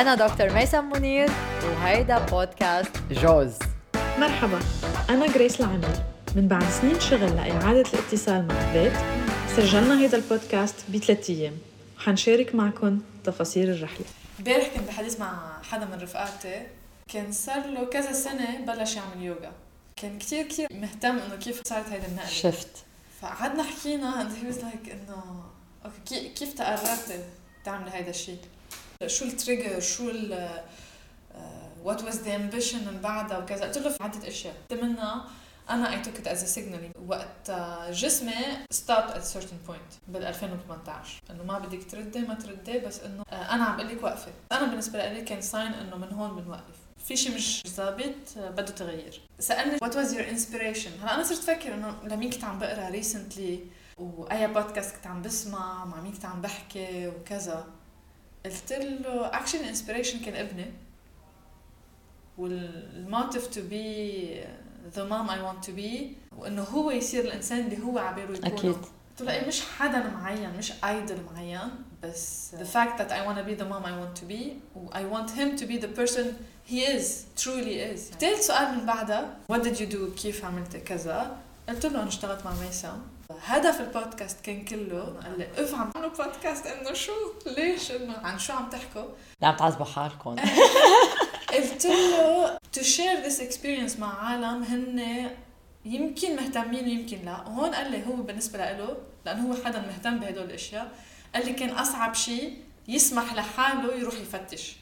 أنا دكتور ميسم منير وهيدا بودكاست جوز. مرحبا أنا جريس العمير من بعد سنين شغل لإعادة الاتصال مع البيت سجلنا هيدا البودكاست بثلاث أيام. وحنشارك معكم تفاصيل الرحلة. امبارح كنت بحديث مع حدا من رفقاتي. كان صار له كذا سنة بلش يعمل يوغا. كان كتير كتير مهتم إنه كيف صارت هيدا النقلة. شفت. فقعدنا حكينا and he was like إنه okay كيف تقررتي تعملي هيدا الشيء؟ شو ال trigger شو ال what was the ambition من بعدها وكذا. قلت له في عدة أشياء. منها أنا I took it as signal وقت جسمي stop at certain point بال 2018 إنه ما بدك تردي ما تردي بس إنه أنا عم بقول لك وقفي أنا بالنسبة لي كان sign إنه من هون بنوقف. في شيء مش ظابط بده تغيير. سألني what was your inspiration هلا أنا صرت أفكر إنه لمين كنت عم بقرأ recently وأي بودكاست كنت عم بسمع؟ مع مين كنت عم بحكي؟ وكذا. قلت له actual inspiration كان ابني. وال motive to be the mom I want to be وإنه هو يصير الإنسان اللي هو عباله يكون. أكيد. قلت له إيه مش حدا معين مش idol معين بس the fact that I want to be the mom I want to be I want him to be the person he is truly is. ثالث سؤال من بعدها what did you do? كيف عملت كذا? قلت له أنا اشتغلت مع ميسم هدف البودكاست كان كله قال لي اف عم تعملوا بودكاست إنه شو؟ ليش إنه؟ عن شو عم تحكوا؟ عم تعذبوا حالكم. قلت له to share this experience مع عالم هن يمكن مهتمين ويمكن لا. وهون قال لي هو بالنسبة له لأنه هو حدا مهتم بهدول الأشياء قال لي كان أصعب شيء يسمح لحاله يروح يفتش.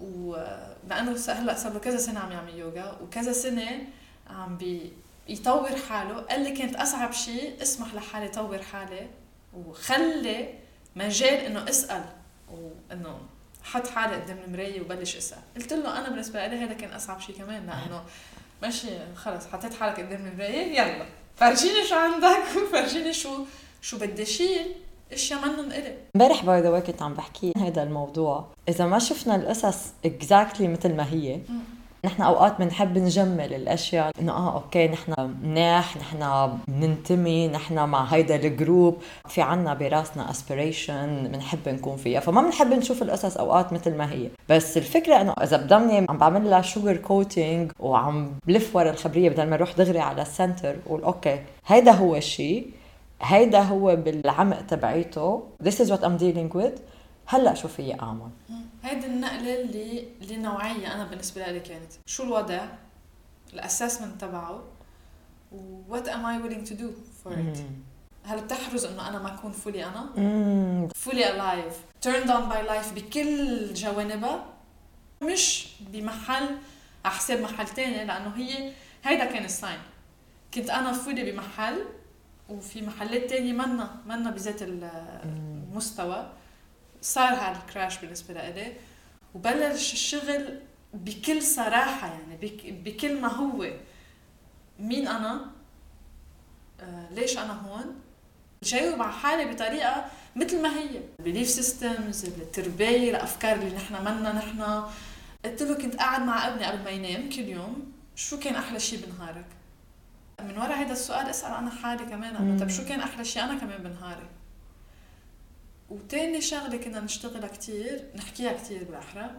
ولأنه هلأ صار له كذا سنة عم يعمل يوغا وكذا سنة عم بي يطور حاله. قال لي كانت أصعب شيء اسمح لحالي طور حالي وخلي مجال إنه أسأل وإنه حط حالي قدام المراية وبلش أسأل. قلت له أنا بالنسبة لي هذا كان أصعب شيء كمان لأنه ماشي خلص حطيت حالك قدام المراية يلا. فرجيني شو عندك وفرجيني شو شو بدي شيل. أشياء منن إلي. امبارح by the كنت عم بحكي هذا الموضوع. إذا ما شفنا القصص exactly مثل ما هي نحن أوقات بنحب نجمل الأشياء إنه آه okay نحن مناح نحن بننتمي نحن مع هيدا ال group. في عنا براسنا aspiration بنحب نكون فيها فما بنحب نشوف القصص أوقات مثل ما هي. بس الفكرة إنه إذا بضلني عم بعمل لها sugar coating وعم بلف ورا الخبرية بدل ما أروح دغري على ال center وأقول okay هيدا هو الشيء هيدا هو بالعمق تبعيته. This is what I'm dealing with. هلا شو فيي اعمل هيدي النقلة اللي اللي نوعية أنا بالنسبة لي كانت. شو الوضع؟ ال assessment تبعه. what am I willing to do for it? هل بتحرز إنه أنا ما أكون fully أنا؟ fully alive turned on by life بكل جوانبها. مش بمحل على حساب محل تاني لأنه هي هيدا كان ال sign كنت أنا fully بمحل وفي محلات تانية منا منا بذات المستوى. صار هذا ال crash بالنسبة لإلي وبلش الشغل بكل صراحة يعني بكل ما هو. مين أنا؟ آه ليش أنا هون؟ جاوب على حالي بطريقة مثل ما هي. belief systems التربية الأفكار اللي نحن منا نحن. قلت له كنت قاعد مع ابني قبل ما ينام كل يوم شو كان أحلى شيء بنهارك؟ من ورا هذا السؤال اسأل أنا حالي كمان. أنه طب شو كان أحلى شيء أنا كمان بنهاري؟ وتاني شغلة كنا نشتغلها كتير نحكيها كتير بالأحرى.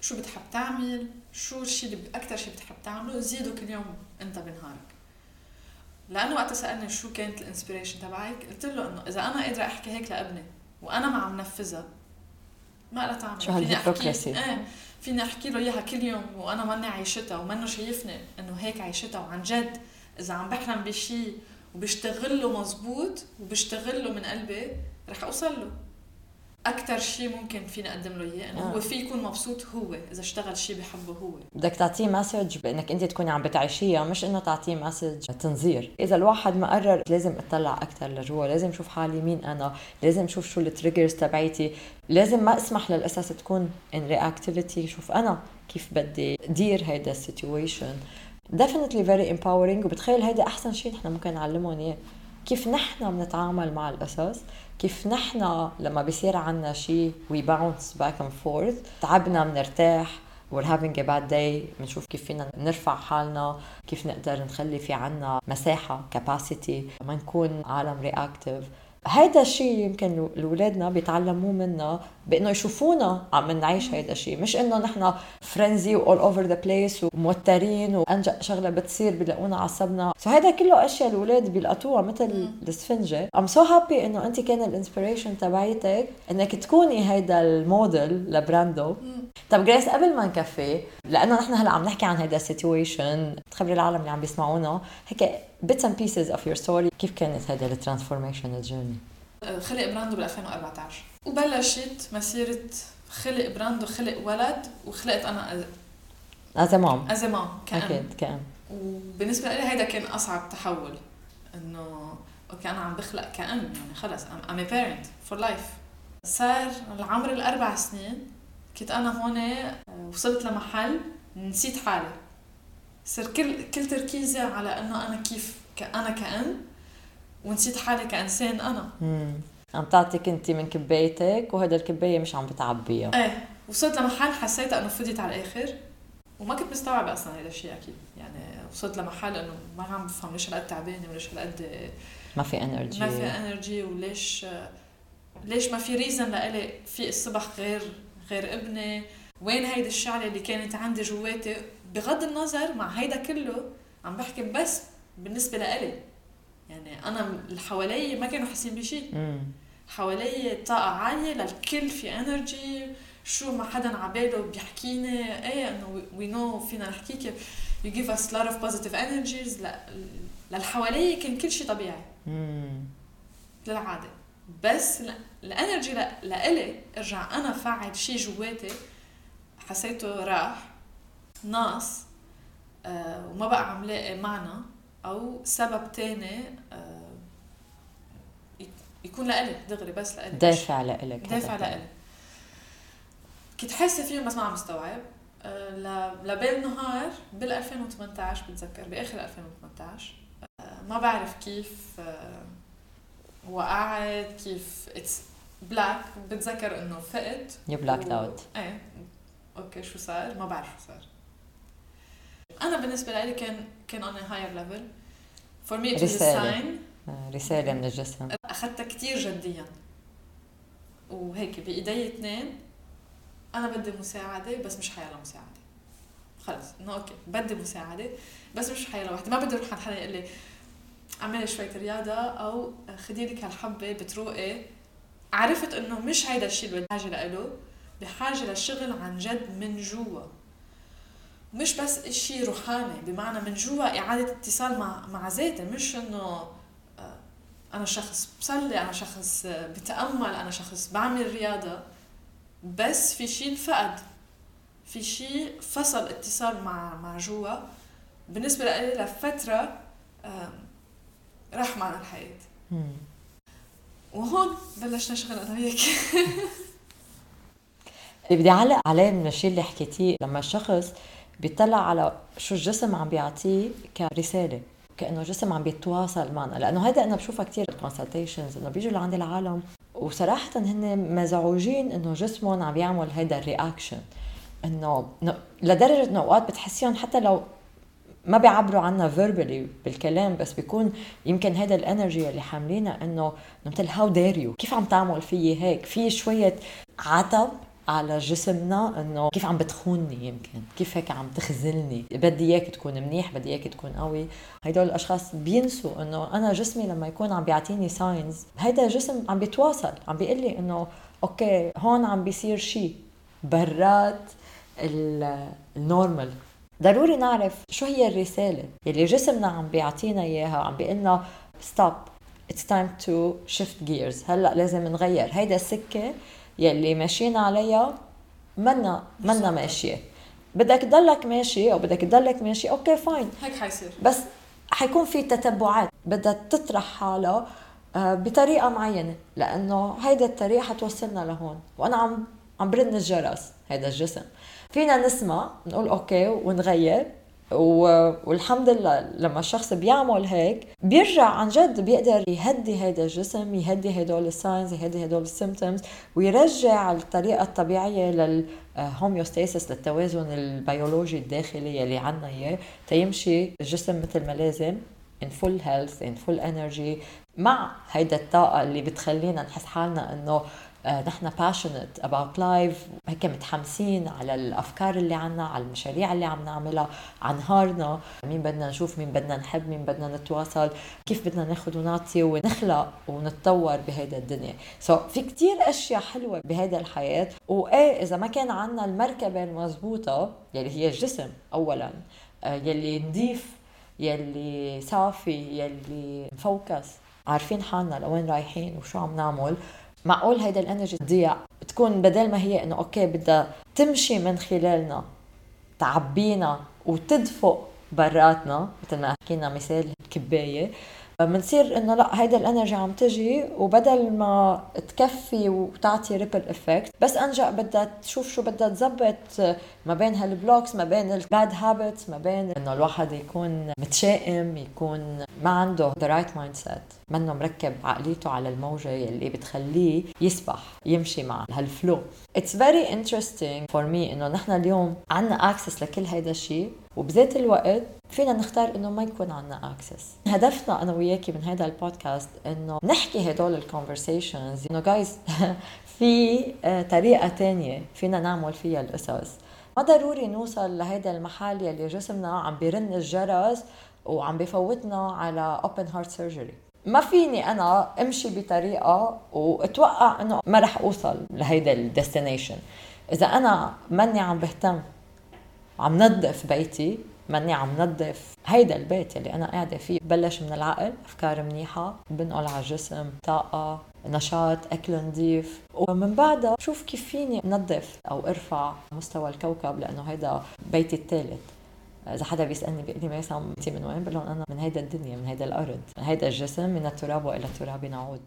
شو بتحب تعمل؟ شو الشيء اللي أكثر شيء بتحب تعمله؟ زيده كل يوم أنت بنهارك. لأنه وقت سألني شو كانت ال inspiration تبعك قلت له إنه إذا أنا قادرة أحكي هيك لابني وأنا ما عم نفذها ما لها طعم شو هال hypocrisy إيه فيني أحكي له إياها كل يوم وأنا ماني عايشتها ومنه شايفني إنه هيك عايشتها وعن جد. إذا عم بحلم بشيء وبشتغل له مزبوط وبشتغل له من قلبي رح أوصل له. أكثر شيء ممكن فينا نقدم له إياه إنه آه. هو في يكون مبسوط هو إذا اشتغل شيء بحبه هو. بدك تعطيه message بإنك أنت تكوني عم بتعيشيها مش إنه تعطيه message تنظير. إذا الواحد ما قرر لازم أطلع أكثر لجوا لازم أشوف حالي مين أنا لازم أشوف شو ال triggers تبعيتي لازم ما أسمح للقصص تكون in reactivity شوف أنا كيف بدي دير هيدا ال situation definitely very empowering وبتخيل هيدا أحسن شيء نحن ممكن نعلمهم إياه. كيف نحن بنتعامل مع القصص كيف نحن لما بيصير عنا شيء we bounce back and forth تعبنا بنرتاح we're having a bad day بنشوف كيف فينا نرفع حالنا كيف نقدر نخلي في عنا مساحة capacity ما نكون عالم reactive. هيدا الشيء يمكن الاولادنا بيتعلموه منا بإنه يشوفونا عم نعيش هيدا الشيء. مش إنه نحن frenzy و all over the place وموترين وانجا شغلة بتصير بيلاقونا عصبنا. so هيدا كله أشياء الاولاد بيلقطوها مثل السفنجة. I'm so happy إنه أنت كان ال inspiration تبعيتك إنك تكوني هيدا الموديل لبراندو. طب جريس قبل ما نكفي لأنه نحن هلأ عم نحكي عن هيدا ال situation تخبري العالم اللي عم بيسمعونا هيك bits and pieces of your story كيف كانت هيدا ال transformation journey خلق براندو بال 2014 وبلشت مسيرة خلق براندو خلق ولد وخلقت أنا as mom as mom كأم. أكيد كأم. وبالنسبة لي هيدا كان أصعب تحول إنه okay أنا عم بخلق كأم يعني خلص I'm, I'm a parent for life. صار العمر الأربع سنين كنت أنا هون وصلت لمحل نسيت حالي. صار كل كل تركيزي على إنه أنا كيف ك- أنا كأم ونسيت حالي كإنسان أنا. مم. عم تعطيك أنت من كبايتك وهيدا الكباية مش عم بتعبيها. إيه وصلت لمحل حسيت إنه فضيت على الآخر. وما كنت مستوعبة أصلا هذا الشيء أكيد. يعني وصلت لمحل إنه ما عم بفهم ليش هالقد تعبانة وليش هالقد ما في energy ما في energy وليش ليش ما في reason لإلي في الصبح غير غير ابني. وين هيدي الشعلة اللي كانت عندي جواتي؟ بغض النظر مع هيدا كله عم بحكي بس بالنسبة لإلي. يعني أنا حوالي ما كانوا حاسين بشيء. حوالي طاقة عالية للكل في energy شو ما حدا عباله بيحكيني. إيه إنه we know فينا نحكيك you give us a lot of positive energies. ل- للحوالي كان كل شيء طبيعي. مم. بس ال energy لإلي إرجع أنا فعل شيء جواتي حسيته راح ناقص آه وما بقى عم لاقي معنى أو سبب تاني آه يك- يكون لإلي دغري بس لإلي. دافع لإلك دافع. لإلي. كنت حاسة فيهم بس ما عم استوعب آه، ل- لبال نهار بال 2018 بتذكر بآخر 2018 آه، ما بعرف كيف وقعت كيف؟ اتس black بتذكر إنه فقت you blacked و- out إيه. أوكي شو صار؟ ما بعرف شو صار. أنا بالنسبة لي كان كان on a higher level. For me it was a رسالة. sign. رسالة من الجسم. أخذتها كتير جديا. وهيك بإيدي اثنين. أنا بدي مساعدة بس مش حيلا مساعده خلص. إنه أوكي بدي مساعدة بس مش حيلا وحده ما بدي أروح عند حدا يقول لي اعملي شوية رياضة أو خدي لك هالحبه بتروقي عرفت إنه مش هيدا الشيء اللي بحاجه له بحاجه للشغل عن جد من جوا. مش بس إشي روحاني بمعنى من جوا إعادة اتصال مع مع ذاتي مش إنه آه، أنا شخص بصلي أنا شخص آه، بتأمل أنا شخص بعمل رياضة بس في شيء انفقد. في شيء فصل اتصال مع مع جوا. بالنسبة لي لفترة راح معنا الحياة. مم. وهون بلشنا شغل أنا وياك. اللي بدي أعلق عليه من الشيء اللي حكيتيه لما الشخص بيطلع على شو الجسم عم بيعطيه كرسالة كأنه الجسم عم بيتواصل معنا. لأنه هيدا أنا بشوفها كثير بال consultations إنه بيجوا لعند العالم وصراحه هن مزعوجين إنه جسمهم عم يعمل هيدا ال reaction إنه إنه لدرجة انه اوقات بتحسيهم حتى لو ما بيعبروا عنا verbally بالكلام بس بيكون يمكن هذا ال energy اللي حاملينها إنه مثل how dare you كيف عم تعمل فيي هيك؟ في شوية عتب على جسمنا إنه كيف عم بتخونني يمكن؟ كيف هيك عم تخذلني؟ بدي إياك تكون منيح بدي إياك تكون قوي. هدول الأشخاص بينسوا إنه أنا جسمي لما يكون عم بيعطيني signs هيدا الجسم عم بيتواصل عم بيقول لي إنه أوكي هون عم بيصير شيء برات ال- ال normal ضروري نعرف شو هي الرسالة يلي جسمنا عم بيعطينا إياها عم بيقلنا stop it's time to shift gears هلأ لازم نغير. هيدا السكة يلي ماشيين عليها منا منا. ماشية. بدك تضلك ماشي أو بدك تضلك ماشي أوكي fine هيك حيصير. بس حيكون في تتبعات. بدها تطرح حالها آه، بطريقة معينة لأنه هيدا الطريق حتوصلنا لهون. وأنا عم عم برن الجرس هيدا الجسم فينا نسمع نقول أوكي ونغير و- والحمد لله لما الشخص بيعمل هيك بيرجع عن جد بيقدر يهدي هيدا الجسم يهدي هدول ال signs يهدي هدول ال symptoms ويرجع الطريقة الطبيعية لل homeostasis للتوازن البيولوجي الداخلي يلي عنا اياه تيمشي الجسم مثل ما لازم in full health in full energy مع هيدا الطاقة اللي بتخلينا نحس حالنا انه نحن passionate about life. هيك متحمسين على الأفكار اللي عنا على المشاريع اللي عم نعملها عن نهارنا مين بدنا نشوف مين بدنا نحب مين بدنا نتواصل كيف بدنا ناخذ ونعطي ونخلق ونتطور بهيدا الدنيا. سو so, في كتير أشياء حلوة بهيدا الحياة. وايه إذا ما كان عنا المركبة المضبوطة يلي هي الجسم اولا آه، يلي نضيف يلي صافي يلي م focused. عارفين حالنا لوين رايحين وشو عم نعمل. معقول هيدا ال energy تضيع؟ بتكون بدل ما هي إنه أوكي بدها تمشي من خلالنا تعبينا وتدفق براتنا مثل ما حكينا مثال الكباية بنصير إنه لا هيدا ال energy عم تجي وبدل ما تكفي وتعطي ripple effect بس أنجا بدها تشوف شو بدها تظبط ما بين هال blocks ما بين ال bad habits ما بين إنه الواحد يكون متشائم يكون ما عنده the right mindset منه مركب عقليته على الموجة اللي بتخليه يسبح يمشي مع هال flow It's very interesting for me إنه نحن اليوم عنا access لكل هيدا الشيء وبذات الوقت فينا نختار إنه ما يكون عنا access هدفنا أنا وياكي من هذا البودكاست إنه نحكي هدول ال conversations إنه جايز في آه، طريقة تانية فينا نعمل فيها القصص. ما ضروري نوصل لهيدا المحل يلي جسمنا عم بيرن الجرس وعم بفوتنا على open heart surgery ما فيني أنا أمشي بطريقة وأتوقع إنه ما رح أوصل لهيدا ال destination إذا أنا ماني عم بهتم عم نظف بيتي ماني عم نظف هيدا البيت اللي أنا قاعدة فيه. بلش من العقل أفكار منيحة بنقل على الجسم طاقة نشاط أكل نظيف. ومن بعدها شوف كيف فيني نظف أو أرفع مستوى الكوكب لأنه هيدا بيتي الثالث إذا حدا بيسألني بيقول لي ميسام انت من وين بقول لهم أنا من هيدا الدنيا من هيدا الأرض من هيدا الجسم من التراب وإلى التراب نعود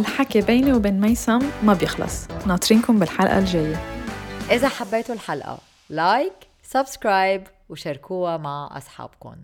الحكي بيني وبين ميسم ما بيخلص. ناطرينكم بالحلقة الجاية. إذا حبيتوا الحلقة like subscribe وشاركوها مع أصحابكم.